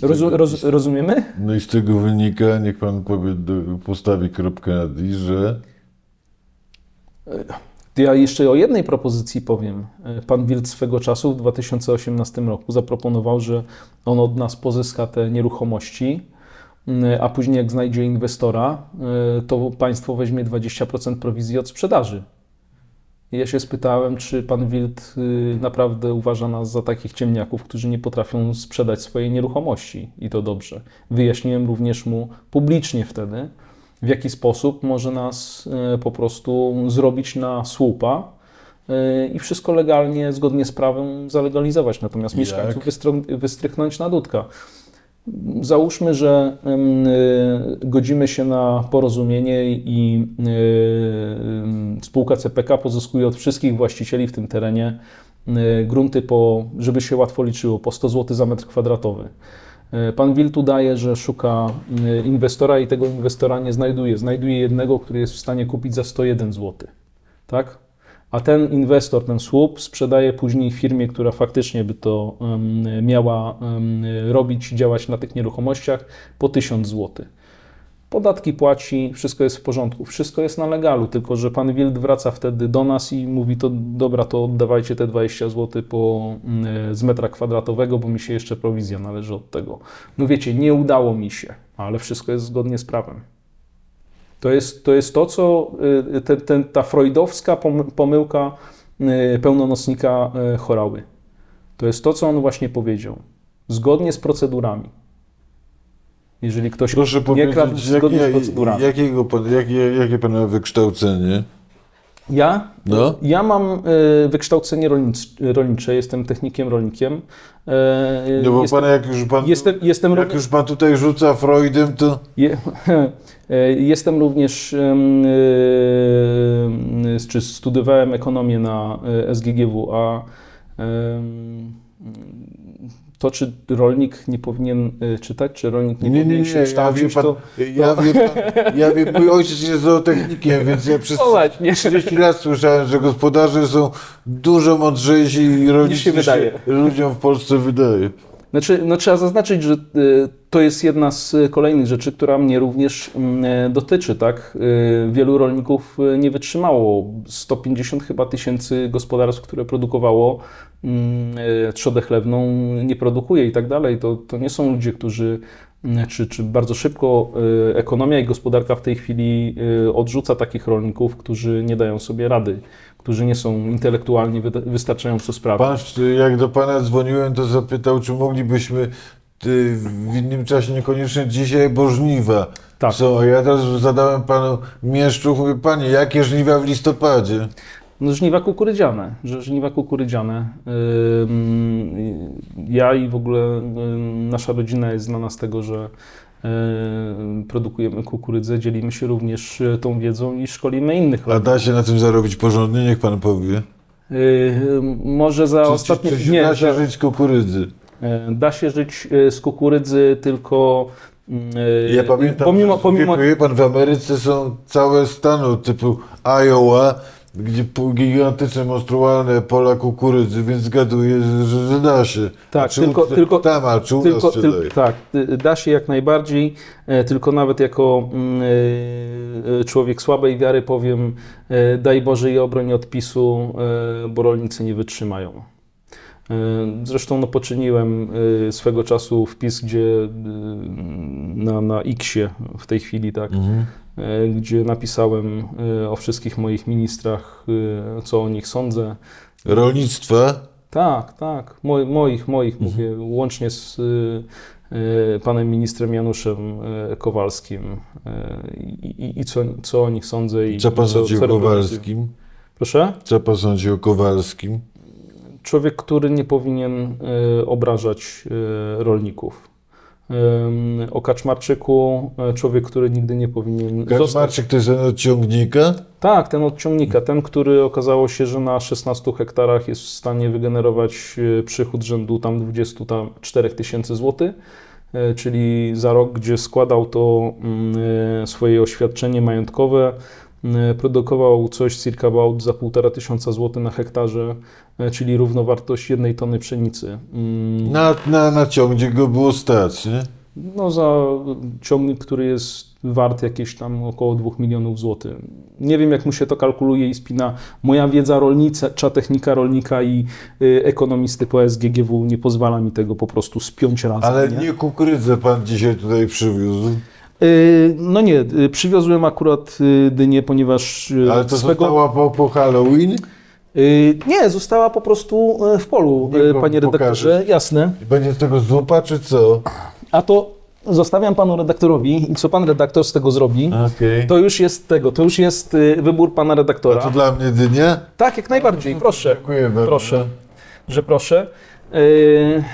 Tego, Rozu, roz, rozumiemy? No i z tego wynika, niech pan powie, postawi kropkę nad i, że Ja jeszcze o jednej propozycji powiem. Pan Wild swego czasu w 2018 roku zaproponował, że on od nas pozyska te nieruchomości, mm, a później jak znajdzie inwestora, y, to państwo weźmie 20% prowizji od sprzedaży. I ja się spytałem, czy pan Wild y, naprawdę uważa nas za takich ciemniaków, którzy nie potrafią sprzedać swojej nieruchomości i to dobrze. Wyjaśniłem również mu publicznie wtedy, w jaki sposób może nas e, po prostu zrobić na słupa e, i wszystko legalnie, zgodnie z prawem zalegalizować, natomiast Jak? mieszkańców wystrychnąć na dudka. Załóżmy, że e, godzimy się na porozumienie i e, em, spółka CPK pozyskuje od wszystkich właścicieli w tym terenie grunty po, żeby się łatwo liczyło, po 100 zł za metr kwadratowy. Pan Wild udaje, że szuka inwestora i tego inwestora nie znajduje. Znajduje jednego, który jest w stanie kupić za 101 zł. Tak? A ten inwestor, ten słup sprzedaje później firmie, która faktycznie by to miała robić, działać na tych nieruchomościach po 1000 zł. Podatki płaci, wszystko jest w porządku, wszystko jest na legalu, tylko że pan Wild wraca wtedy do nas i mówi to dobra, to oddawajcie te 20 zł po, z metra kwadratowego, bo mi się jeszcze prowizja należy od tego. No wiecie, nie udało mi się, ale wszystko jest zgodnie z prawem. To jest to, jest to co y, te, ten, ta freudowska pom- pomyłka y, pełnomocnika y, Chorały. To jest to, co on właśnie powiedział. Zgodnie z procedurami. Jeżeli ktoś proszę nie kradł zgodnie z jakie, procedurami. jakiego pan, jakie, jakie pan ma wykształcenie? Ja? No. Ja mam y, wykształcenie rolnic, rolnicze, jestem technikiem rolnikiem. Y, No bo jestem, pan, jak już pan, jestem, jestem, jak już pan tutaj rzuca Freudem, to je, y, jestem również, ym, y, czy studiowałem ekonomię na y, SGGW, a to, czy rolnik nie powinien y, czytać, czy rolnik nie, nie, nie, powinien nie, się ja kształcić, wiem, pan, to... ja, wiem, pan, ja wiem, mój ojciec jest zootechnikiem, więc ja przez O właśnie. 30 lat słyszałem, że gospodarze są dużo mądrzejsi i rolnicy się wydaje. ludziom w Polsce wydaje. Znaczy, no trzeba zaznaczyć, że y, to jest jedna z y, kolejnych rzeczy, która mnie również mm, e, dotyczy, tak? Y, Wielu rolników nie wytrzymało. 150 chyba tysięcy gospodarstw, które produkowało mm, e, trzodę chlewną, nie produkuje i tak dalej. To, to nie są ludzie, którzy mm, czy, czy bardzo szybko ekonomia i gospodarka w tej chwili odrzuca takich rolników, którzy nie dają sobie rady, którzy nie są intelektualnie wystarczająco sprawni. Pan, jak do pana dzwoniłem, to zapytał, czy moglibyśmy w innym czasie, niekoniecznie dzisiaj, bo żniwa Tak. są. A ja teraz zadałem panu Mieszczuch, mówię, panie, jakie żniwa w listopadzie? No, żniwa kukurydziane, żniwa kukurydziane. Ja i w ogóle nasza rodzina jest znana z tego, że produkujemy kukurydzę, dzielimy się również y, tą wiedzą i szkolimy innych. A da się na tym zarobić porządnie? Niech pan powie. Ym, Może za Czy, ostatnie... czy, czy Nie, da się że, żyć kukurydzy? Y, da się żyć y, z kukurydzy, tylko... y, Ja pamiętam, pomimo, pomimo, wie pan, w Ameryce są całe stany typu Iowa, gdzie gigantyczne, monstrualne pola kukurydzy, więc zgaduję, że, że da się. Tak, czy tylko- u, tylko- Tam, a czy u Tylko, nas się tyl, daje? tak, da się jak najbardziej, e, tylko nawet jako mm, e, człowiek słabej wiary powiem, e, daj Boże i obroń od PiSu, e, bo rolnicy nie wytrzymają. E, Zresztą no, poczyniłem e, swego czasu wpis, gdzie e, na, na X-ie w tej chwili, tak, Mhm. gdzie napisałem o wszystkich moich ministrach, co o nich sądzę. Rolnictwa? Tak, tak. Moi, moich, moich mówię, łącznie z panem ministrem Januszem Kowalskim y, i, i co, co o nich sądzę. I Co pan sądzi o. Kowalskim? Proszę? Co pan sądzi o Kowalskim? Człowiek, który nie powinien y, obrażać y, rolników. O Kaczmarczyku, e, człowiek, który nigdy nie powinien zostać. Kaczmarczyk to jest ten od ciągnika? Tak, ten od ciągnika, ten, który okazało się, że na 16 hektarach jest w stanie wygenerować przychód rzędu tam 24 tysięcy złotych, czyli za rok, gdzie składał to mm, swoje oświadczenie majątkowe, produkował coś circa about za 1,5 tysiąca złotych na hektarze, e, czyli równowartość jednej tony pszenicy. Mm, Na, na, na ciągnik go było stać, nie? no za ciągnik, który jest wart jakieś tam około 2 milionów złotych. Nie wiem, jak mu się to kalkuluje i spina. Moja wiedza rolnicza, technika rolnika i y, ekonomisty po SGGW nie pozwala mi tego po prostu spiąć razem. Ale nie? nie kukurydzę pan dzisiaj tutaj przywiózł. Y, no nie, y, przywiozłem akurat y, dynię, ponieważ Ale to swego... została po, po Halloween? Nie, została po prostu w polu, Niech pan panie redaktorze, jasne. Będzie z tego zupa, czy co? A to zostawiam panu redaktorowi i co pan redaktor z tego zrobi, Okej. to już jest tego, to już jest wybór pana A redaktora. to dla mnie dynia? Tak, jak najbardziej, proszę. Dziękuję bardzo. Proszę, że proszę. Yy,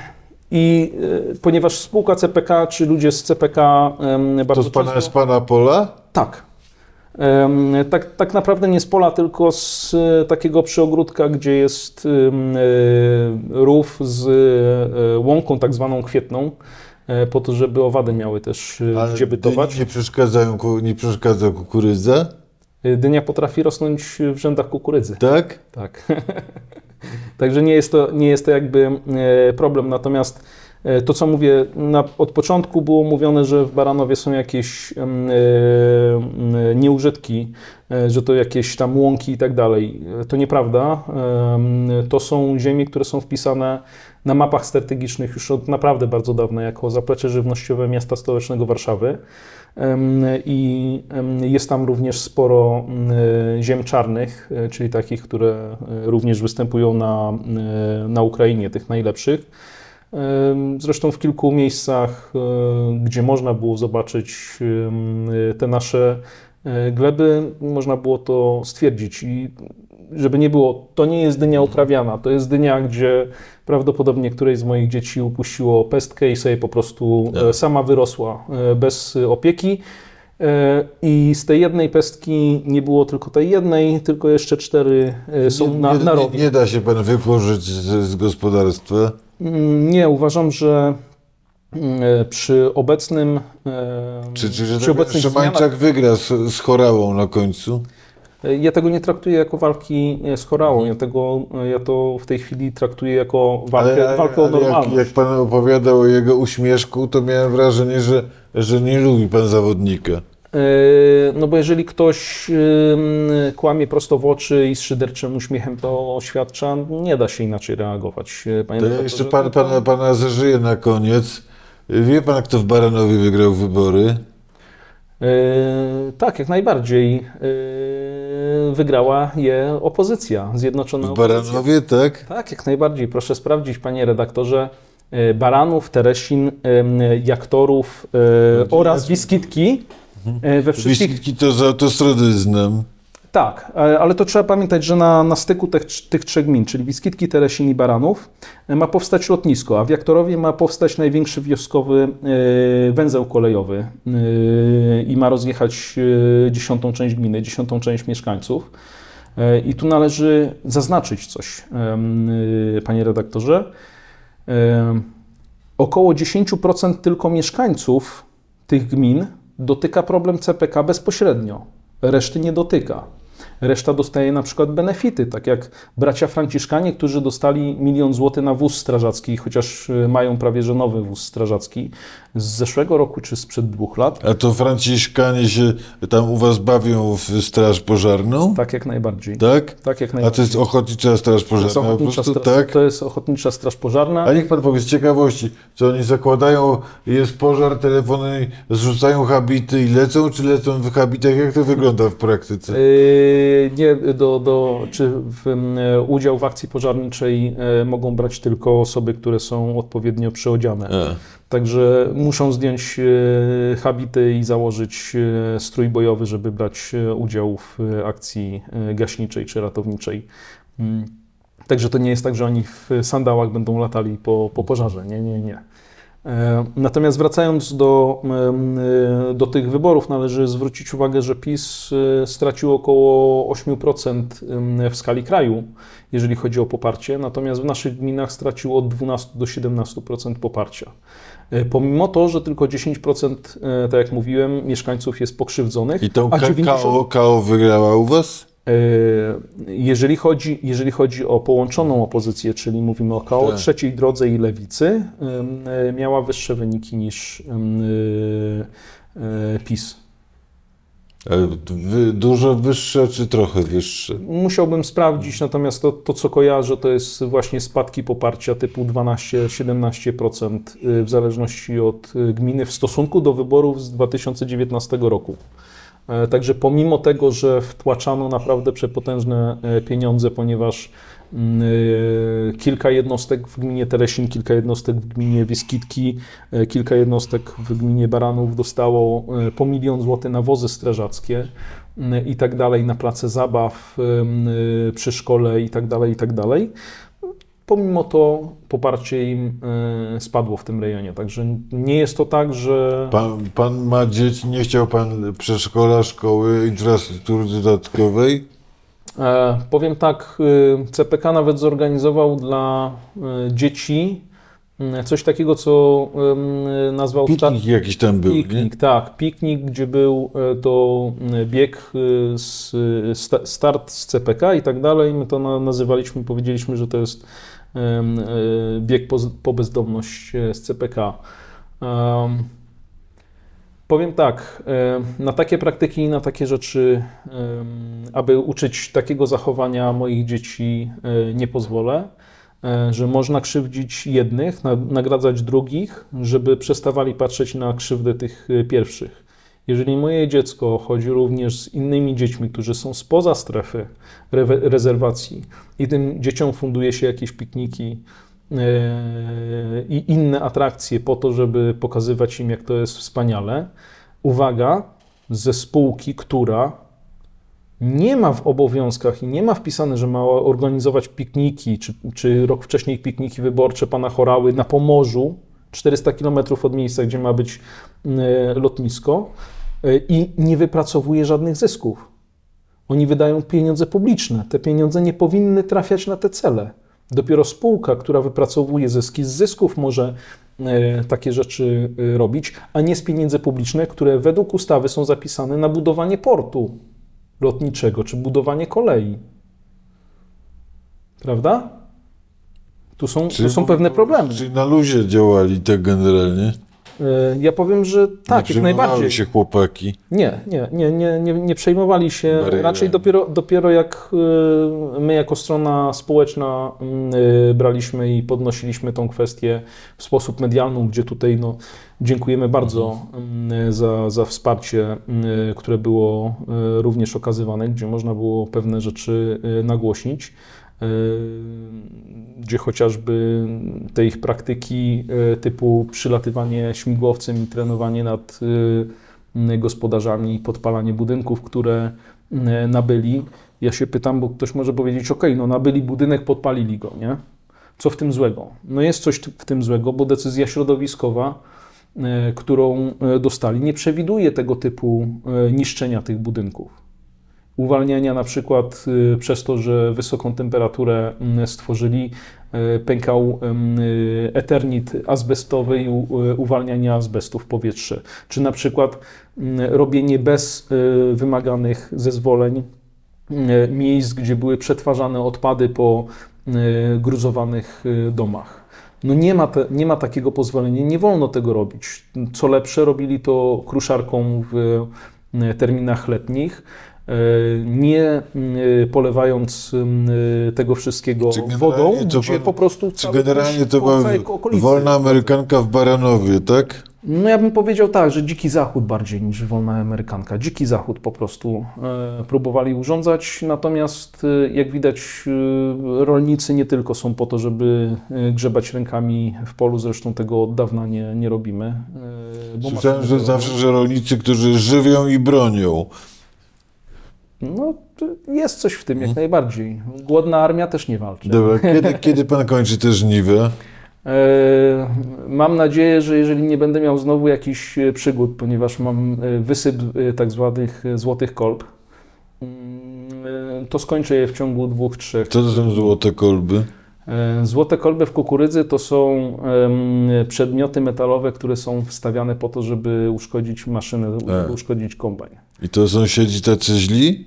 I yy, ponieważ spółka CPK, czy ludzie z CPK em, To bardzo z pana, z często... pana pola? Tak. Tak, tak naprawdę nie z pola, tylko z e, takiego przyogródka, gdzie jest e, rów z e, łąką tak zwaną kwietną, e, po to, żeby owady miały też e, Ale gdzie bytować. Nie, przeszkadzają, nie przeszkadza kukurydza? E, Dynia potrafi rosnąć w rzędach kukurydzy. Tak? Tak. Także nie jest, to, nie jest to jakby e, problem. Natomiast e, to, co mówię, na, od początku było mówione, że w Baranowie są jakieś e, nieużytki, że to jakieś tam łąki i tak dalej. To nieprawda. To są ziemie, które są wpisane na mapach strategicznych już od naprawdę bardzo dawna jako zaplecze żywnościowe miasta stołecznego Warszawy. I jest tam również sporo m, ziem czarnych, e, czyli takich, które e, również występują na, e, na Ukrainie, tych najlepszych. Zresztą w kilku miejscach, e, gdzie można było zobaczyć te nasze e, gleby, można było to stwierdzić. I żeby nie było, to nie jest dynia uprawiana, to jest dynia, gdzie prawdopodobnie któreś z moich dzieci upuściło pestkę i sobie po prostu e, sama wyrosła e, bez opieki. E, I z tej jednej pestki nie było tylko tej jednej, tylko jeszcze cztery są nie, na, nie, na nie, rowie. nie da się pan wypożyć z, z gospodarstwa. Mm, Nie, uważam, że mm, przy obecnym. Czy, czy że przy tak, Szymańczak wygra z, z chorałą na końcu? Ja tego nie traktuję jako walki e, z chorałą. Ja, tego, e, ja to w tej chwili traktuję jako walkę, walkę o ale jak, normalność. jak pan opowiadał o jego uśmieszku, to miałem wrażenie, że, że nie lubi pan zawodnika. E, No bo jeżeli ktoś kłamie prosto w oczy i z szyderczym uśmiechem to oświadcza, nie da się inaczej reagować. Panie To ja jeszcze pan, to- pana, pana zażyję na koniec. Wie pan, kto w Baranowie wygrał wybory? E, Tak, jak najbardziej. E, Wygrała je opozycja, Zjednoczona W. Baranowie, tak? Tak, jak najbardziej. Proszę sprawdzić, panie redaktorze, e, Baranów, Teresin, Jaktorów e, oraz Wiskitki e, we wszystkich Wiśniki to z autostrady znam. Tak, e, ale to trzeba pamiętać, że na, na styku tych, tych trzech gmin, czyli Wiskitki, Teresin i Baranów, e, ma powstać lotnisko, a w Jaktorowie ma powstać największy wioskowy e, węzeł kolejowy i ma rozjechać dziesiątą część gminy, dziesiątą część mieszkańców. I tu należy zaznaczyć coś, panie redaktorze. Około 10% tylko mieszkańców tych gmin dotyka problem CPK bezpośrednio. Reszty nie dotyka. Reszta dostaje na przykład benefity, tak jak bracia Franciszkanie, którzy dostali milion złotych na wóz strażacki, chociaż y, mają prawie że nowy wóz strażacki z zeszłego roku czy sprzed dwóch lat. A to Franciszkanie się tam u was bawią w straż pożarną? Tak jak najbardziej. Tak? Tak jak A to najbardziej. jest ochotnicza straż To jest pożarna po ochotnicza prostu, straż, tak? to jest ochotnicza straż pożarna. A niech pan powie z ciekawości, czy oni zakładają, jest pożar, telefony, zrzucają habity i lecą, czy lecą w habitach? Jak to wygląda w praktyce? Yy, Nie, do, do, czy w, udział w akcji pożarniczej e, mogą brać tylko osoby, które są odpowiednio przyodziane. A. Także muszą zdjąć e, habity i założyć e, strój bojowy, żeby brać e, udział w e, akcji e, gaśniczej czy ratowniczej. Mm. Także to nie jest tak, że oni w sandałach będą latali po, po pożarze. Nie, nie, nie. E, Natomiast wracając do, e, do tych wyborów, należy zwrócić uwagę, że PiS e, stracił około 8% em, w skali kraju, jeżeli chodzi o poparcie, natomiast w naszych gminach stracił od 12 do 17% poparcia. Pomimo to, że tylko 10%, e, tak jak mówiłem, mieszkańców jest pokrzywdzonych, I tą a K- 90%, KO, KO wygrała u was? E, Jeżeli chodzi, jeżeli chodzi o połączoną opozycję, czyli mówimy o KO, Tak. trzeciej drodze i lewicy, e, miała wyższe wyniki niż e, PiS. Dużo wyższe czy trochę wyższe? Musiałbym sprawdzić, natomiast to, to, co kojarzę, to jest właśnie spadki poparcia typu 12-17% y, w zależności od y, gminy w stosunku do wyborów z 2019 roku. E, Także pomimo tego, że wtłaczano naprawdę przepotężne e, pieniądze, ponieważ mm, e, kilka jednostek w gminie Teresin, kilka jednostek w gminie Wiskitki, kilka jednostek w gminie Baranów dostało po milion złotych na wozy strażackie mm, i tak dalej, na place zabaw, przy szkole i tak dalej, i tak dalej. Pomimo to poparcie im e, spadło w tym rejonie, także nie jest to tak, że... Pan, pan ma dzieci, nie chciał pan przedszkola, szkoły, infrastruktury dodatkowej? E, powiem tak, y, CPK nawet zorganizował dla y, dzieci coś takiego, co nazwał Piknik jakiś tam był, nie? piknik, tak, piknik, gdzie był e, to y, bieg, y, z, sta- start z CPK i tak dalej. My to na, nazywaliśmy, powiedzieliśmy, że to jest e, bieg po, po bezdomność e, z CPK. Em, Powiem tak, na takie praktyki i na takie rzeczy, aby uczyć takiego zachowania moich dzieci, nie pozwolę. E, Że można krzywdzić jednych, na- nagradzać drugich, żeby przestawali patrzeć na krzywdę tych e, pierwszych. Jeżeli moje dziecko chodzi również z innymi dziećmi, którzy są spoza strefy rewe- rezerwacji i tym dzieciom funduje się jakieś pikniki, e, i inne atrakcje po to, żeby pokazywać im, jak to jest wspaniale. Uwaga, ze spółki, która nie ma w obowiązkach i nie ma wpisane, że ma organizować pikniki, czy, czy rok wcześniej pikniki wyborcze pana Chorały na Pomorzu, 400 km od miejsca, gdzie ma być e, lotnisko, e, i nie wypracowuje żadnych zysków. Oni wydają pieniądze publiczne. Te pieniądze nie powinny trafiać na te cele. Dopiero spółka, która wypracowuje zyski, z zysków może e, takie rzeczy robić, a nie z pieniędzy publicznych, które według ustawy są zapisane na budowanie portu lotniczego czy budowanie kolei. Prawda? Tu są, tu są pewne problemy. Czyli na luzie działali tak generalnie? E, Ja powiem, że tak, nie jak najbardziej. się chłopaki. Nie, nie, nie, nie, nie, nie przejmowali się. Barierami. Raczej dopiero, dopiero jak y, my jako strona społeczna y, braliśmy i podnosiliśmy tą kwestię w sposób medialny, gdzie tutaj no, dziękujemy bardzo y, za, za wsparcie, y, które było również okazywane, gdzie można było pewne rzeczy nagłośnić. Y, Gdzie chociażby te ich praktyki y, typu przylatywanie śmigłowcem i trenowanie nad y, gospodarzami, podpalanie budynków, które nabyli. Ja się pytam, bo ktoś może powiedzieć, ok, no nabyli budynek, podpalili go, nie? Co w tym złego? No jest coś w tym złego, bo decyzja środowiskowa, którą dostali, nie przewiduje tego typu niszczenia tych budynków. Uwalniania na przykład y, przez to, że wysoką temperaturę mm, stworzyli, y, pękał y, eternit azbestowy i uwalnianie azbestu w powietrze. Czy na przykład mm, robienie bez wymaganych zezwoleń miejsc, gdzie były przetwarzane odpady po gruzowanych domach. No nie ma, te, nie ma takiego pozwolenia, nie wolno tego robić. Co lepsze, robili to kruszarką w terminach letnich, nie y, polewając y, tego wszystkiego wodą, to gdzie po prostu Czy generalnie to była wolna Amerykanka w Baranowie, tak? No ja bym powiedział tak, że dziki zachód bardziej niż wolna amerykanka. Dziki zachód po prostu e, próbowali urządzać, natomiast e, jak widać e, rolnicy nie tylko są po to, żeby e, grzebać rękami w polu, zresztą tego od dawna nie, nie robimy. e, bo Słyszałem, że zawsze, że rolnicy, którzy żywią i bronią. No jest coś w tym jak najbardziej. Głodna armia też nie walczy. Dobra, kiedy, kiedy pan kończy te żniwa? E, Mam nadzieję, że jeżeli nie będę miał znowu jakichś e, przygód, ponieważ mam e, wysyp tak zwanych złotych kolb, mm, to skończę je w ciągu dwóch, trzech. Co to są złote kolby? Złote kolby w kukurydzy to są przedmioty metalowe, które są wstawiane po to, żeby uszkodzić maszynę, uszkodzić kombajn. I to sąsiedzi tacy źli?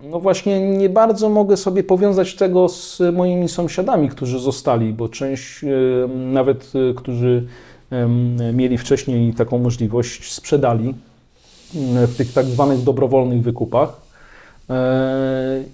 No właśnie nie bardzo mogę sobie powiązać tego z moimi sąsiadami, którzy zostali, bo część nawet, e, którzy mieli wcześniej taką możliwość, sprzedali m, w tych tak zwanych dobrowolnych wykupach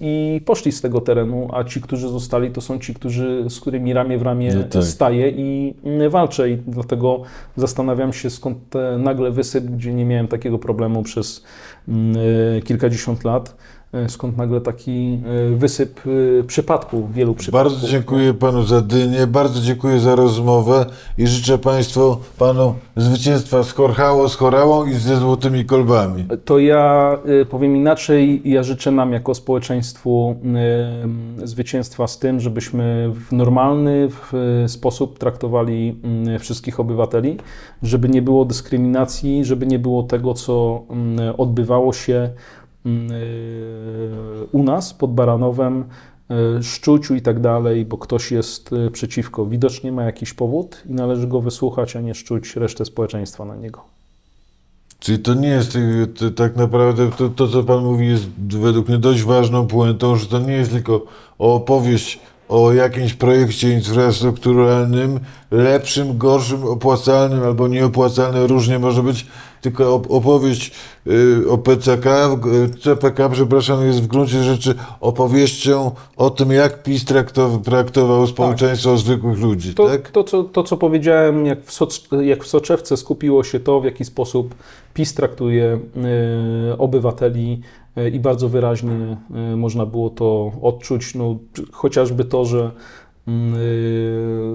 i poszli z tego terenu, a ci, którzy zostali, to są ci, którzy, z którymi ramię w ramię No tak. staję i mm, walczę i dlatego zastanawiam się, skąd te nagle wysyp, gdzie nie miałem takiego problemu przez mm, e, kilkadziesiąt lat, e, skąd nagle taki e, wysyp e, przypadków, wielu przypadków. Bardzo dziękuję panu za dynię, bardzo dziękuję za rozmowę i życzę państwu, panu zwycięstwa z Korchało, z Chorałą i ze złotymi kolbami. To ja powiem inaczej. Ja życzę nam jako społeczeństwu zwycięstwa z tym, żebyśmy w normalny sposób traktowali y, wszystkich obywateli, żeby nie było dyskryminacji, żeby nie było tego, co y, odbywało się u nas pod Baranowem, y, Szczuciu i tak dalej, bo ktoś jest y, przeciwko. Widocznie ma jakiś powód i należy go wysłuchać, a nie szczuć resztę społeczeństwa na niego. Czyli to nie jest y, tak naprawdę, to, to co pan mówi jest według mnie dość ważną puentą, że to nie jest tylko opowieść o jakimś projekcie infrastrukturalnym, lepszym, gorszym, opłacalnym albo nieopłacalnym, różnie może być, tylko op- opowieść y, o PCK, CPK, przepraszam, jest w gruncie rzeczy opowieścią o tym, jak PiS traktował, traktował społeczeństwo zwykłych ludzi, To, tak? to, co, to co powiedziałem, jak w, Socz- jak w Soczewce skupiło się to, w jaki sposób PiS traktuje y, obywateli y, i bardzo wyraźnie y, można było to odczuć, no, chociażby to, że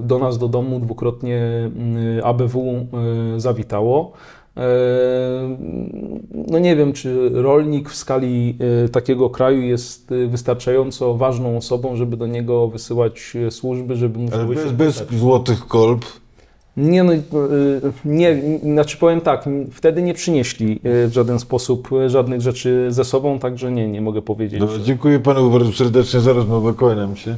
do nas do domu dwukrotnie ABW zawitało. E, No nie wiem, czy rolnik w skali y, takiego kraju jest y, wystarczająco ważną osobą, żeby do niego wysyłać y, służby, żeby mu Ale bez, bez złotych kolb. Nie, no, nie, znaczy powiem tak, wtedy nie przynieśli w żaden sposób żadnych rzeczy ze sobą, także nie, nie mogę powiedzieć. Dobra, że- dziękuję panu bardzo serdecznie za rozmowę, kłaniam się.